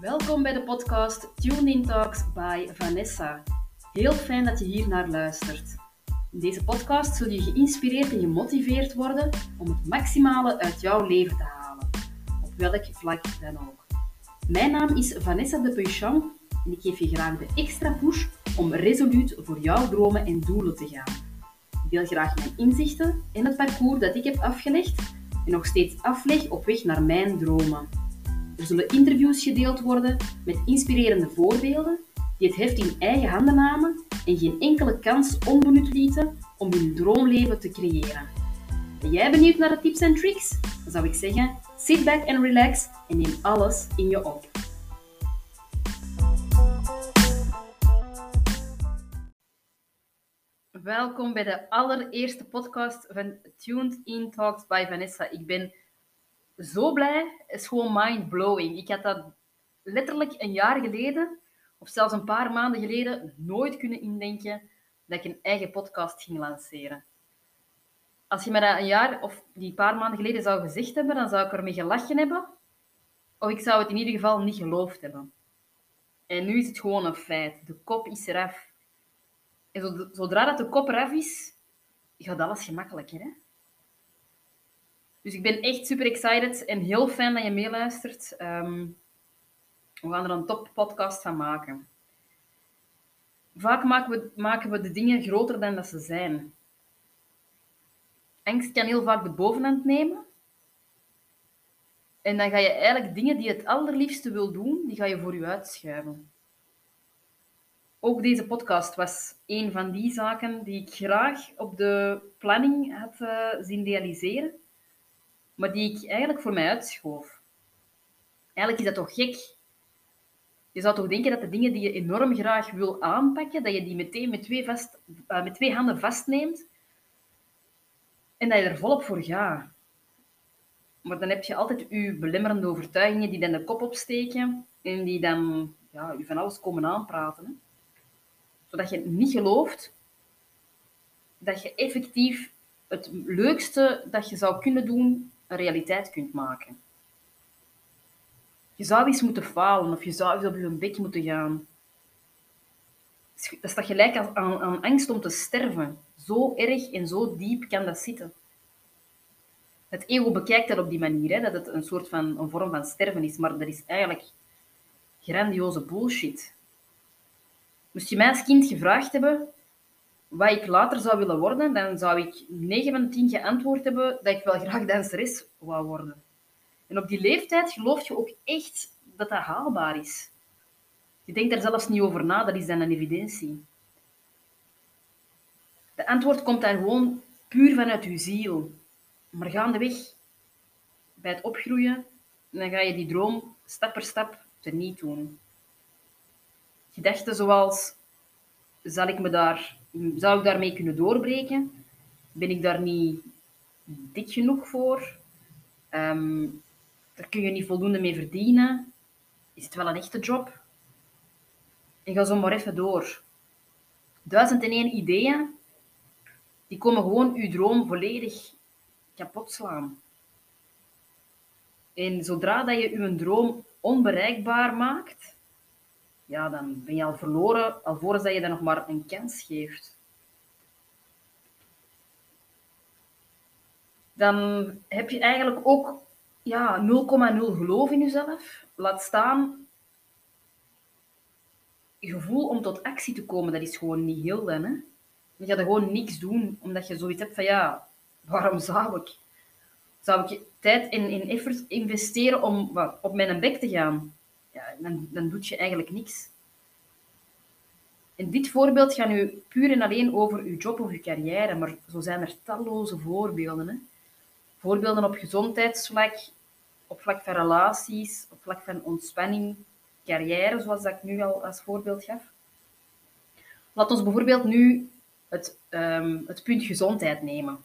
Welkom bij de podcast Tune In Talks by Vanessa. Heel fijn dat je hier naar luistert. In deze podcast zul je geïnspireerd en gemotiveerd worden om het maximale uit jouw leven te halen, op welk vlak dan ook. Mijn naam is Vanessa de Peuchon en ik geef je graag de extra push om resoluut voor jouw dromen en doelen te gaan. Ik deel graag mijn inzichten en het parcours dat ik heb afgelegd en nog steeds afleg op weg naar mijn dromen. Er zullen interviews gedeeld worden met inspirerende voorbeelden die het heft in eigen handen namen en geen enkele kans onbenut lieten om hun droomleven te creëren. Ben jij benieuwd naar de tips en tricks? Dan zou ik zeggen, sit back and relax en neem alles in je op. Welkom bij de allereerste podcast van Tuned In Talks by Vanessa. Ik ben zo blij. Is gewoon mind-blowing. Ik had dat letterlijk een jaar geleden, of zelfs een paar maanden geleden, nooit kunnen indenken dat ik een eigen podcast ging lanceren. Als je me dat een jaar of die paar maanden geleden zou gezegd hebben, dan zou ik ermee gelachen hebben. Of ik zou het in ieder geval niet geloofd hebben. En nu is het gewoon een feit. De kop is eraf. En zodra dat de kop eraf is, gaat alles gemakkelijker. Hè? Dus ik ben echt super excited en heel fijn dat je meeluistert. Um, we gaan er een top podcast van maken. Vaak maken we, maken we de dingen groter dan dat ze zijn. Angst kan heel vaak de bovenhand nemen. En dan ga je eigenlijk dingen die je het allerliefste wil doen, die ga je voor je uitschuiven. Ook deze podcast was een van die zaken die ik graag op de planning had uh, zien realiseren maar die ik eigenlijk voor mij uitschoof. Eigenlijk is dat toch gek? Je zou toch denken dat de dingen die je enorm graag wil aanpakken, dat je die meteen met twee, vast, uh, met twee handen vastneemt en dat je er volop voor gaat. Maar dan heb je altijd je belemmerende overtuigingen die dan de kop opsteken en die dan ja, je van alles komen aanpraten. Hè? Zodat je niet gelooft dat je effectief het leukste dat je zou kunnen doen een realiteit kunt maken. Je zou eens moeten falen of je zou eens op je bek moeten gaan. Dat staat gelijk aan, aan angst om te sterven. Zo erg en zo diep kan dat zitten. Het ego bekijkt dat op die manier, hè, dat het een soort van een vorm van sterven is, maar dat is eigenlijk grandioze bullshit. Moest je mij als kind gevraagd hebben wat ik later zou willen worden, dan zou ik 9 van de 10 geantwoord hebben dat ik wel graag danseres wou worden. En op die leeftijd geloof je ook echt dat dat haalbaar is. Je denkt daar zelfs niet over na, dat is dan een evidentie. De antwoord komt dan gewoon puur vanuit je ziel. Maar gaandeweg, bij het opgroeien, dan ga je die droom stap per stap teniet doen. Gedachten zoals, zal ik me daar zou ik daarmee kunnen doorbreken? Ben ik daar niet dik genoeg voor? Um, daar kun je niet voldoende mee verdienen. Is het wel een echte job? En ga zo maar even door. Duizend en één ideeën, die komen gewoon uw droom volledig kapot slaan. En zodra dat je uw droom onbereikbaar maakt, ja, dan ben je al verloren, alvorens dat je dan nog maar een kans geeft. Dan heb je eigenlijk ook ja, 0,0 geloof in jezelf. Laat staan gevoel om tot actie te komen, dat is gewoon niet heel dan. Hè? Je gaat er gewoon niks doen, omdat je zoiets hebt van ja, waarom zou ik? Zou ik tijd en in, in effort investeren om op mijn bek te gaan? Dan, dan doe je eigenlijk niks. In dit voorbeeld gaat nu puur en alleen over uw job of uw carrière, maar zo zijn er talloze voorbeelden. Hè? Voorbeelden op gezondheidsvlak, op vlak van relaties, op vlak van ontspanning, carrière, zoals dat ik nu al als voorbeeld gaf. Laat ons bijvoorbeeld nu het, um, het punt gezondheid nemen.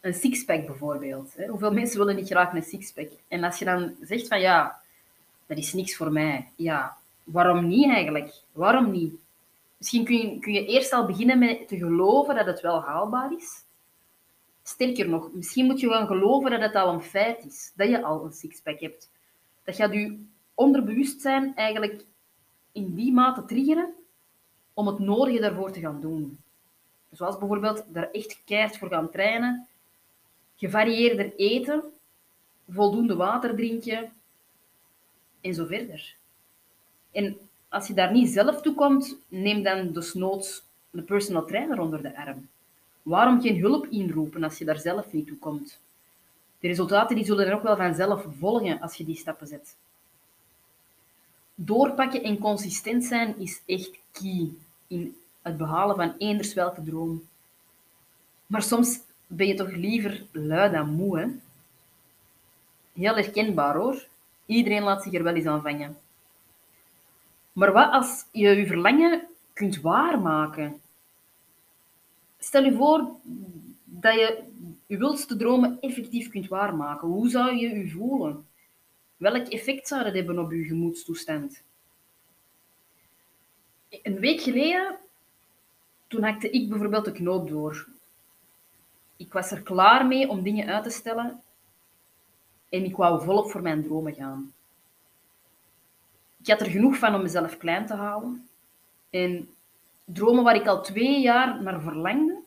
Een sixpack bijvoorbeeld. Hè? Hoeveel mensen willen niet graag een sixpack? En als je dan zegt van ja, dat is niks voor mij. Ja, waarom niet eigenlijk? Waarom niet? Misschien kun je, kun je eerst al beginnen met te geloven dat het wel haalbaar is. Sterker nog, misschien moet je wel geloven dat het al een feit is. Dat je al een sixpack hebt. Dat gaat je onderbewustzijn eigenlijk in die mate triggeren om het nodige daarvoor te gaan doen. Zoals bijvoorbeeld daar echt keihard voor gaan trainen, gevarieerder eten, voldoende water drinken en zo verder. En als je daar niet zelf toe komt, neem dan desnoods een personal trainer onder de arm. Waarom geen hulp inroepen als je daar zelf niet toe komt? De resultaten die zullen er ook wel vanzelf volgen als je die stappen zet. Doorpakken en consistent zijn is echt key in het behalen van eenders welke droom. Maar soms ben je toch liever lui dan moe, hè? Heel herkenbaar hoor. Iedereen laat zich er wel eens aan vangen. Maar wat als je je verlangen kunt waarmaken? Stel je voor dat je je wildste dromen effectief kunt waarmaken. Hoe zou je je voelen? Welk effect zou dat hebben op je gemoedstoestand? Een week geleden, toen hakte ik bijvoorbeeld de knoop door. Ik was er klaar mee om dingen uit te stellen en ik wou volop voor mijn dromen gaan. Ik had er genoeg van om mezelf klein te houden. En dromen waar ik al twee jaar naar verlangde,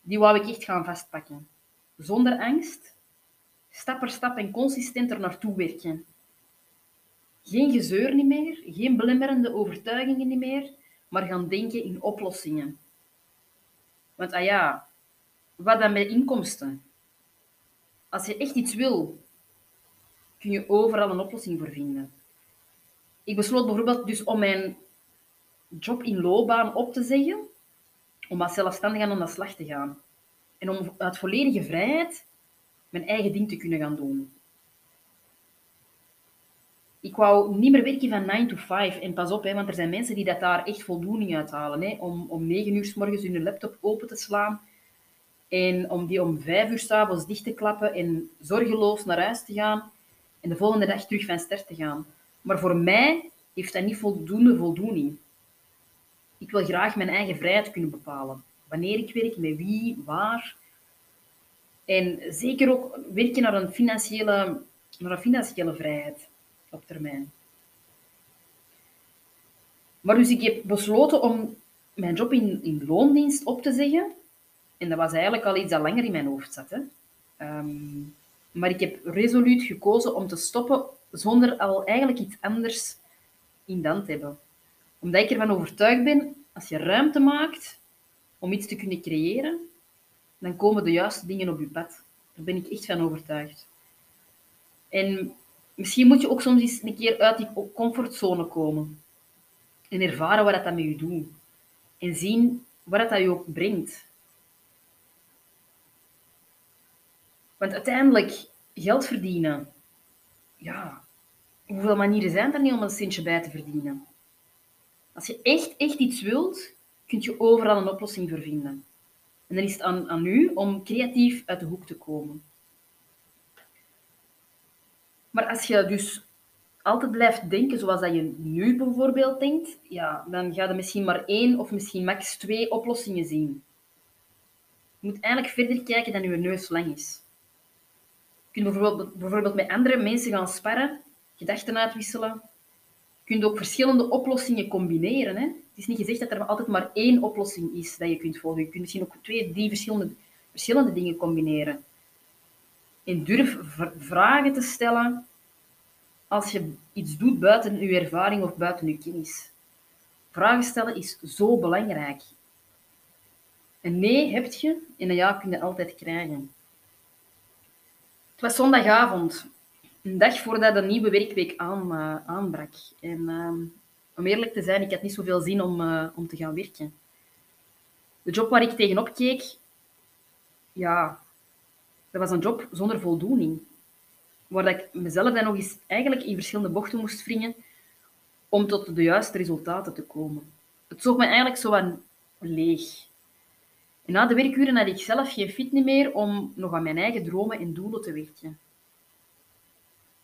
die wou ik echt gaan vastpakken. Zonder angst, stap per stap en consistent er naartoe werken. Geen gezeur niet meer, geen belemmerende overtuigingen niet meer, maar gaan denken in oplossingen. Want ah ja, wat dan met inkomsten? Als je echt iets wil, kun je overal een oplossing voor vinden. Ik besloot bijvoorbeeld dus om mijn job in loopbaan op te zeggen, om als zelfstandige aan de slag te gaan. En om uit volledige vrijheid mijn eigen ding te kunnen gaan doen. Ik wou niet meer werken van 9 to 5. En pas op, hè, want er zijn mensen die dat daar echt voldoening uit halen. Hè, om om 9 uur s morgens hun laptop open te slaan en om die om 5 uur s'avonds dicht te klappen en zorgeloos naar huis te gaan en de volgende dag terug van start te gaan. Maar voor mij heeft dat niet voldoende voldoening. Ik wil graag mijn eigen vrijheid kunnen bepalen. Wanneer ik werk, met wie, waar. En zeker ook werken naar een financiële, naar een financiële vrijheid op termijn. Maar dus ik heb besloten om mijn job in, in loondienst op te zeggen. En dat was eigenlijk al iets dat langer in mijn hoofd zat. Hè. Ehm, maar ik heb resoluut gekozen om te stoppen zonder al eigenlijk iets anders in dan te hebben. Omdat ik ervan overtuigd ben, als je ruimte maakt om iets te kunnen creëren, dan komen de juiste dingen op je pad. Daar ben ik echt van overtuigd. En misschien moet je ook soms eens een keer uit die comfortzone komen. En ervaren wat dat met je doet. En zien wat dat je ook brengt. Want uiteindelijk, geld verdienen. Ja, hoeveel manieren zijn er niet om een centje bij te verdienen? Als je echt, echt iets wilt, kun je overal een oplossing voor vinden. En dan is het aan, aan u om creatief uit de hoek te komen. Maar als je dus altijd blijft denken zoals dat je nu bijvoorbeeld denkt, ja, dan ga je misschien maar één of misschien max twee oplossingen zien. Je moet eigenlijk verder kijken dan je neus lang is. Je bijvoorbeeld, bijvoorbeeld met andere mensen gaan sparren, gedachten uitwisselen. Je kunt ook verschillende oplossingen combineren. Hè? Het is niet gezegd dat er altijd maar één oplossing is dat je kunt volgen. Je kunt misschien ook twee, drie verschillende, verschillende dingen combineren. En durf vragen te stellen als je iets doet buiten je ervaring of buiten je kennis. Vragen stellen is zo belangrijk. Een nee heb je en een ja kun je altijd krijgen. Het was zondagavond, een dag voordat de nieuwe werkweek aan, uh, aanbrak. En uh, om eerlijk te zijn, ik had niet zoveel zin om, uh, om te gaan werken. De job waar ik tegenop keek, ja, dat was een job zonder voldoening. Waar ik mezelf dan nog eens eigenlijk in verschillende bochten moest wringen om tot de juiste resultaten te komen. Het zocht me eigenlijk zo aan leeg. Na de werkuren had ik zelf geen fit meer om nog aan mijn eigen dromen en doelen te werken.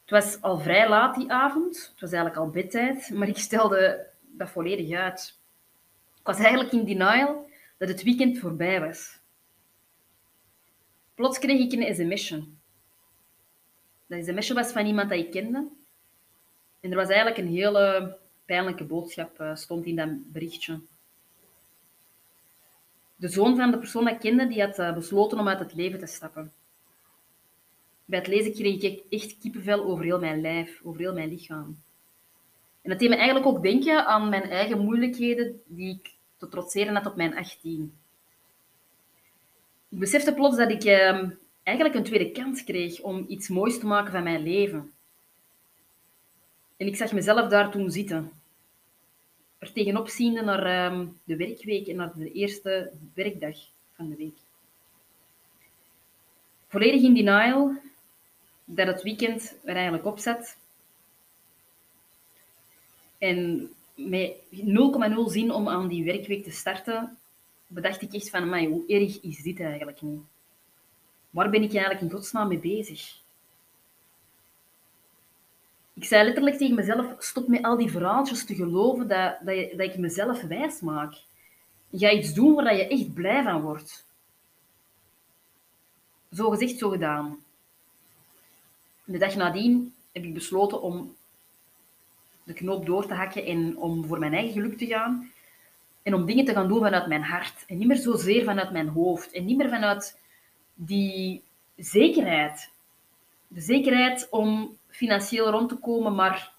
Het was al vrij laat die avond. Het was eigenlijk al bedtijd, maar ik stelde dat volledig uit. Ik was eigenlijk in denial dat het weekend voorbij was. Plots kreeg ik een sms'je. Dat sms'je was van iemand dat ik kende. En er was eigenlijk een hele pijnlijke boodschap, uh, stond in dat berichtje. De zoon van de persoon dat kende, die had uh, besloten om uit het leven te stappen. Bij het lezen kreeg ik echt kippenvel over heel mijn lijf, over heel mijn lichaam. En dat deed me eigenlijk ook denken aan mijn eigen moeilijkheden die ik te trotseren had op mijn 18. Ik besefte plots dat ik eh, eigenlijk een tweede kans kreeg om iets moois te maken van mijn leven. En ik zag mezelf daar toen zitten. Er tegenop ziende naar um, de werkweek en naar de eerste werkdag van de week. Volledig in denial dat het weekend er eigenlijk op zat. En met 0,0 zin om aan die werkweek te starten, bedacht ik echt van, mij, hoe erg is dit eigenlijk niet? Waar ben ik eigenlijk in godsnaam mee bezig? Ik zei letterlijk tegen mezelf, stop met al die verhaaltjes te geloven dat, dat, je, dat ik mezelf wijs maak. Ga iets doen waar je echt blij van wordt. Zo gezegd, zo gedaan. De dag nadien heb ik besloten om de knoop door te hakken en om voor mijn eigen geluk te gaan. En om dingen te gaan doen vanuit mijn hart. En niet meer zozeer vanuit mijn hoofd. En niet meer vanuit die zekerheid. De zekerheid om financieel rond te komen, maar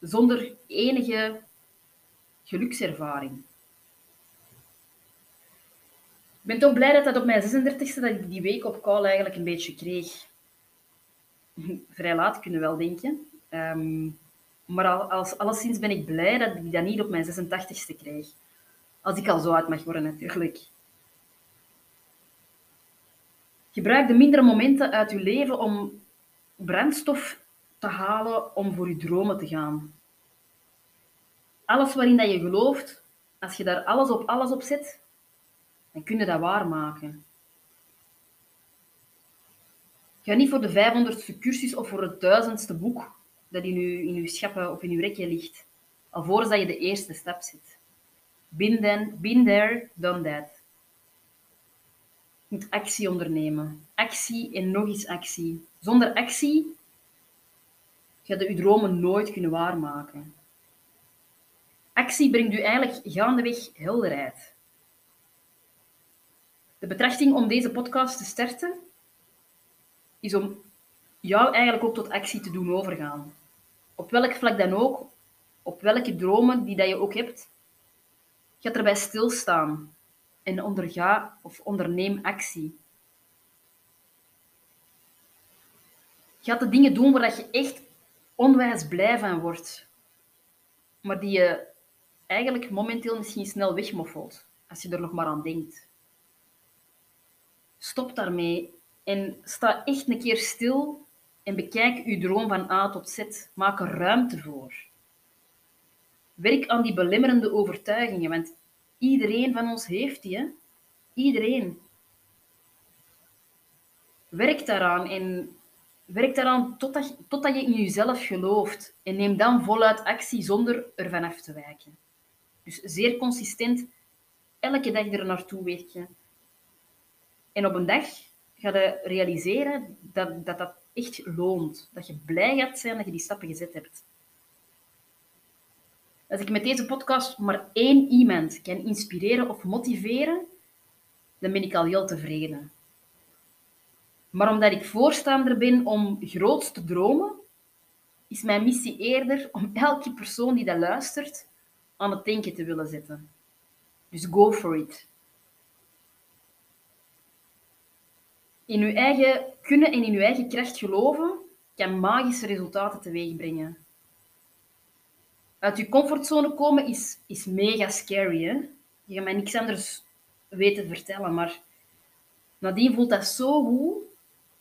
zonder enige gelukservaring. Ik ben toch blij dat dat op mijn 36e dat ik die week op call eigenlijk een beetje kreeg. Vrij laat kunnen we wel denken. Ehm, maar als, alleszins ben ik blij dat ik dat niet op mijn 86e krijg. Als ik al zo uit mag worden, natuurlijk. Gebruik de mindere momenten uit je leven om brandstof te halen om voor je dromen te gaan. Alles waarin dat je gelooft, als je daar alles op alles op zet, dan kun je dat waarmaken. Ga niet voor de 500ste cursus of voor het duizendste boek dat in je, in uw schappen of in je rekje ligt, alvorens dat je de eerste stap zet. Then, been there, done that. Moet actie ondernemen. Actie en nog eens actie. Zonder actie ga je je dromen nooit kunnen waarmaken. Actie brengt u eigenlijk gaandeweg helderheid. De betrachting om deze podcast te starten is om jou eigenlijk ook tot actie te doen overgaan. Op welk vlak dan ook, op welke dromen die dat je ook hebt, ga erbij stilstaan en onderga of onderneem actie. Ga de dingen doen waar je echt onwijs blij van wordt, maar die je eigenlijk momenteel misschien snel wegmoffelt, als je er nog maar aan denkt. Stop daarmee en sta echt een keer stil en bekijk uw droom van A tot Z. Maak er ruimte voor. Werk aan die belemmerende overtuigingen, want iedereen van ons heeft die. Hè? Iedereen. Werk daaraan en werk daaraan totdat, totdat je in jezelf gelooft. En neem dan voluit actie zonder ervan af te wijken. Dus zeer consistent, elke dag er naartoe werken. En op een dag ga je realiseren dat dat, dat echt loont. Dat je blij gaat zijn dat je die stappen gezet hebt. Als ik met deze podcast maar één iemand kan inspireren of motiveren, dan ben ik al heel tevreden. Maar omdat ik voorstander ben om groot te dromen, is mijn missie eerder om elke persoon die dat luistert aan het denken te willen zetten. Dus go for it. In uw eigen kunnen en in uw eigen kracht geloven kan magische resultaten teweeg brengen. Uit je comfortzone komen is, is mega scary. Hè? Je gaat mij niks anders weten vertellen, maar nadien voelt dat zo goed,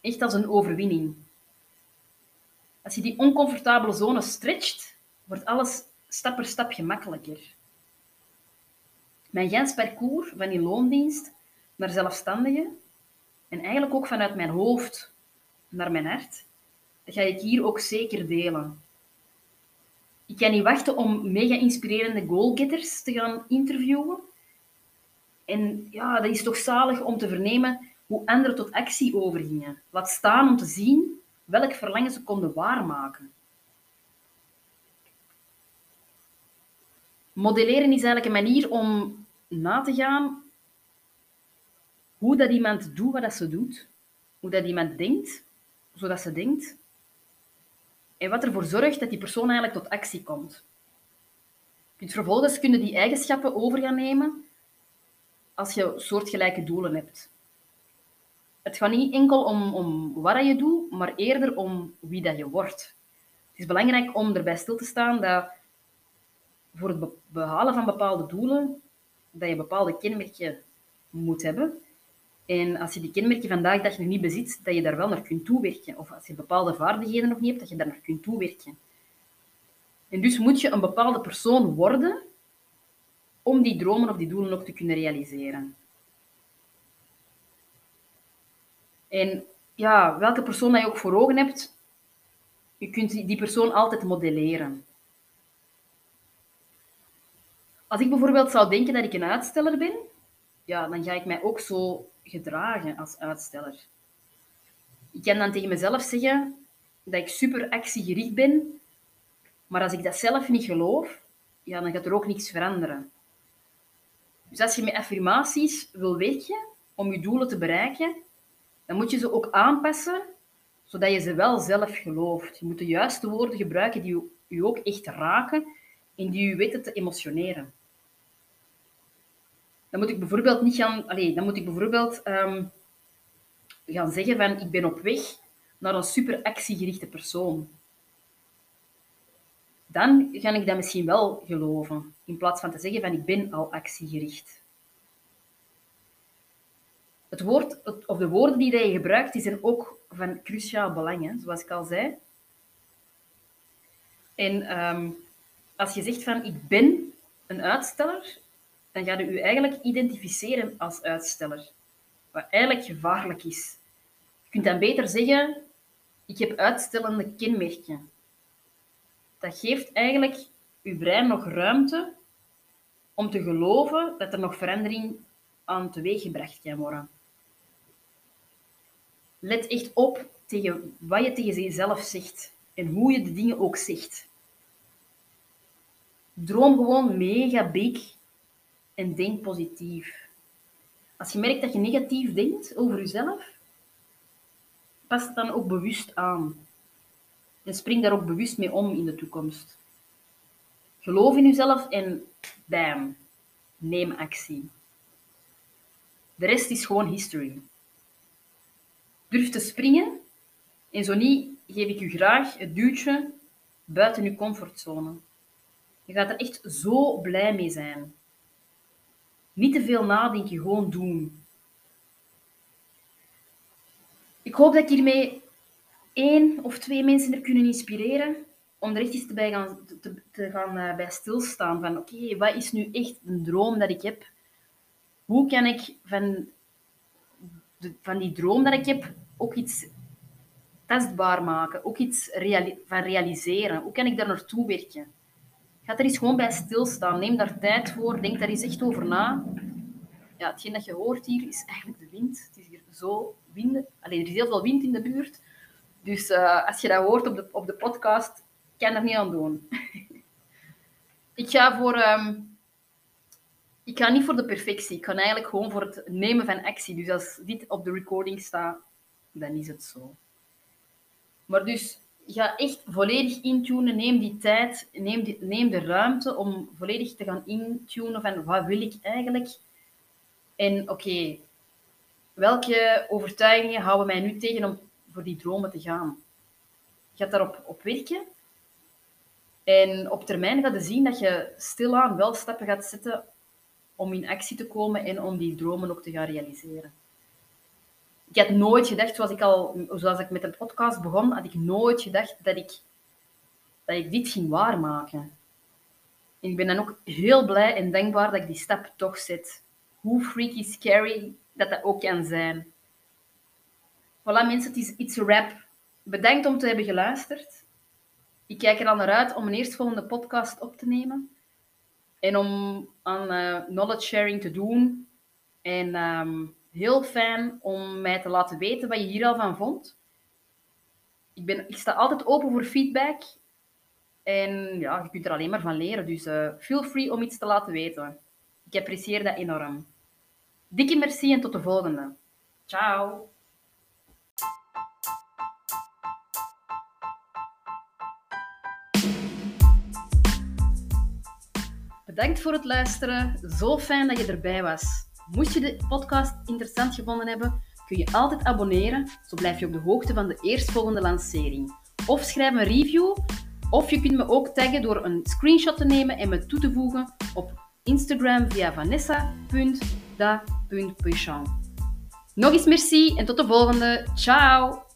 echt als een overwinning. Als je die oncomfortabele zone stretcht, wordt alles stap per stap gemakkelijker. Mijn gans parcours van die loondienst naar zelfstandige en eigenlijk ook vanuit mijn hoofd naar mijn hart, dat ga ik hier ook zeker delen ik kan niet wachten om mega inspirerende goalgetters te gaan interviewen. En ja, dat is toch zalig om te vernemen hoe anderen tot actie overgingen. Laat staan om te zien welk verlangen ze konden waarmaken. Modelleren is eigenlijk een manier om na te gaan hoe dat iemand doet wat dat ze doet. Hoe dat iemand denkt, zodat ze denkt en wat ervoor zorgt dat die persoon eigenlijk tot actie komt. Dus vervolgens kunnen die eigenschappen over gaan nemen als je soortgelijke doelen hebt. Het gaat niet enkel om, om wat je doet, maar eerder om wie dat je wordt. Het is belangrijk om erbij stil te staan dat voor het behalen van bepaalde doelen, dat je bepaalde kenmerken moet hebben. En als je die kenmerken vandaag de dag nog niet bezit, dat je daar wel naar kunt toewerken. Of als je bepaalde vaardigheden nog niet hebt, dat je daar naar kunt toewerken. En dus moet je een bepaalde persoon worden om die dromen of die doelen ook te kunnen realiseren. En ja, welke persoon dat je ook voor ogen hebt, je kunt die persoon altijd modelleren. Als ik bijvoorbeeld zou denken dat ik een uitsteller ben, ja, dan ga ik mij ook zo gedragen als uitsteller. Ik kan dan tegen mezelf zeggen dat ik super actiegericht ben, maar als ik dat zelf niet geloof, ja, dan gaat er ook niks veranderen. Dus als je met affirmaties wil werken om je doelen te bereiken, dan moet je ze ook aanpassen, zodat je ze wel zelf gelooft. Je moet de juiste woorden gebruiken die je ook echt raken en die je weten te emotioneren. Dan moet ik bijvoorbeeld niet gaan... Allez, dan moet ik bijvoorbeeld um, gaan zeggen van ik ben op weg naar een super actiegerichte persoon. Dan ga ik dat misschien wel geloven, in plaats van te zeggen van ik ben al actiegericht. Het woord, of de woorden die je gebruikt, die zijn ook van cruciaal belang, hè, zoals ik al zei. En um, als je zegt van ik ben een uitsteller, dan ga je je eigenlijk identificeren als uitsteller. Wat eigenlijk gevaarlijk is. Je kunt dan beter zeggen, ik heb uitstellende kenmerken. Dat geeft eigenlijk je brein nog ruimte om te geloven dat er nog verandering aan teweeggebracht kan worden. Let echt op tegen wat je tegen jezelf zegt en hoe je de dingen ook zegt. Droom gewoon mega big en denk positief. Als je merkt dat je negatief denkt over jezelf, pas het dan ook bewust aan. En spring daar ook bewust mee om in de toekomst. Geloof in jezelf en bam, neem actie. De rest is gewoon history. Durf te springen en zo niet geef ik u graag het duwtje buiten uw comfortzone. Je gaat er echt zo blij mee zijn. Niet te veel nadenken, gewoon doen. Ik hoop dat ik hiermee één of twee mensen er kunnen inspireren om er echt eens bij gaan, te, te gaan uh, bij stilstaan. Van oké, wat is nu echt een droom dat ik heb? Hoe kan ik van, de, van die droom dat ik heb ook iets testbaar maken? Ook iets van realiseren? Hoe kan ik daar naartoe werken? Ga er eens gewoon bij stilstaan. Neem daar tijd voor. Denk daar eens echt over na. Ja, hetgeen dat je hoort hier is eigenlijk de wind. Het is hier zo wind. Alleen er is heel veel wind in de buurt. Dus uh, als je dat hoort op de, op de podcast, kan er niet aan doen. ik ga voor... Um, ik ga niet voor de perfectie. Ik ga eigenlijk gewoon voor het nemen van actie. Dus als dit op de recording staat, dan is het zo. Maar dus ga echt volledig intunen. Neem die tijd, neem, neem de ruimte om volledig te gaan intunen van wat wil ik eigenlijk. En oké, welke overtuigingen houden mij nu tegen om voor die dromen te gaan? Gaat daarop op werken. En op termijn gaat je zien dat je stilaan wel stappen gaat zetten om in actie te komen en om die dromen ook te gaan realiseren ik had nooit gedacht, zoals ik al, zoals ik met de podcast begon, had ik nooit gedacht dat ik, dat ik dit ging waarmaken. En ik ben dan ook heel blij en dankbaar dat ik die stap toch zet. Hoe freaky scary dat dat ook kan zijn. Voilà mensen, het is It's a Rap. Bedankt om te hebben geluisterd. Ik kijk er al naar uit om een eerstvolgende podcast op te nemen. En om aan uh, knowledge sharing te doen. En um, heel fijn om mij te laten weten wat je hier al van vond. Ik, ben, ik sta altijd open voor feedback. En ja, je kunt er alleen maar van leren. Dus uh, feel free om iets te laten weten. Ik apprecieer dat enorm. Dikke merci en tot de volgende. Ciao. Bedankt voor het luisteren. Zo fijn dat je erbij was. Moest je de podcast interessant gevonden hebben, kun je altijd abonneren, zo blijf je op de hoogte van de eerstvolgende lancering. Of schrijf een review, of je kunt me ook taggen door een screenshot te nemen en me toe te voegen op Instagram via vanessa.da.puchon. Nog eens merci en tot de volgende. Ciao!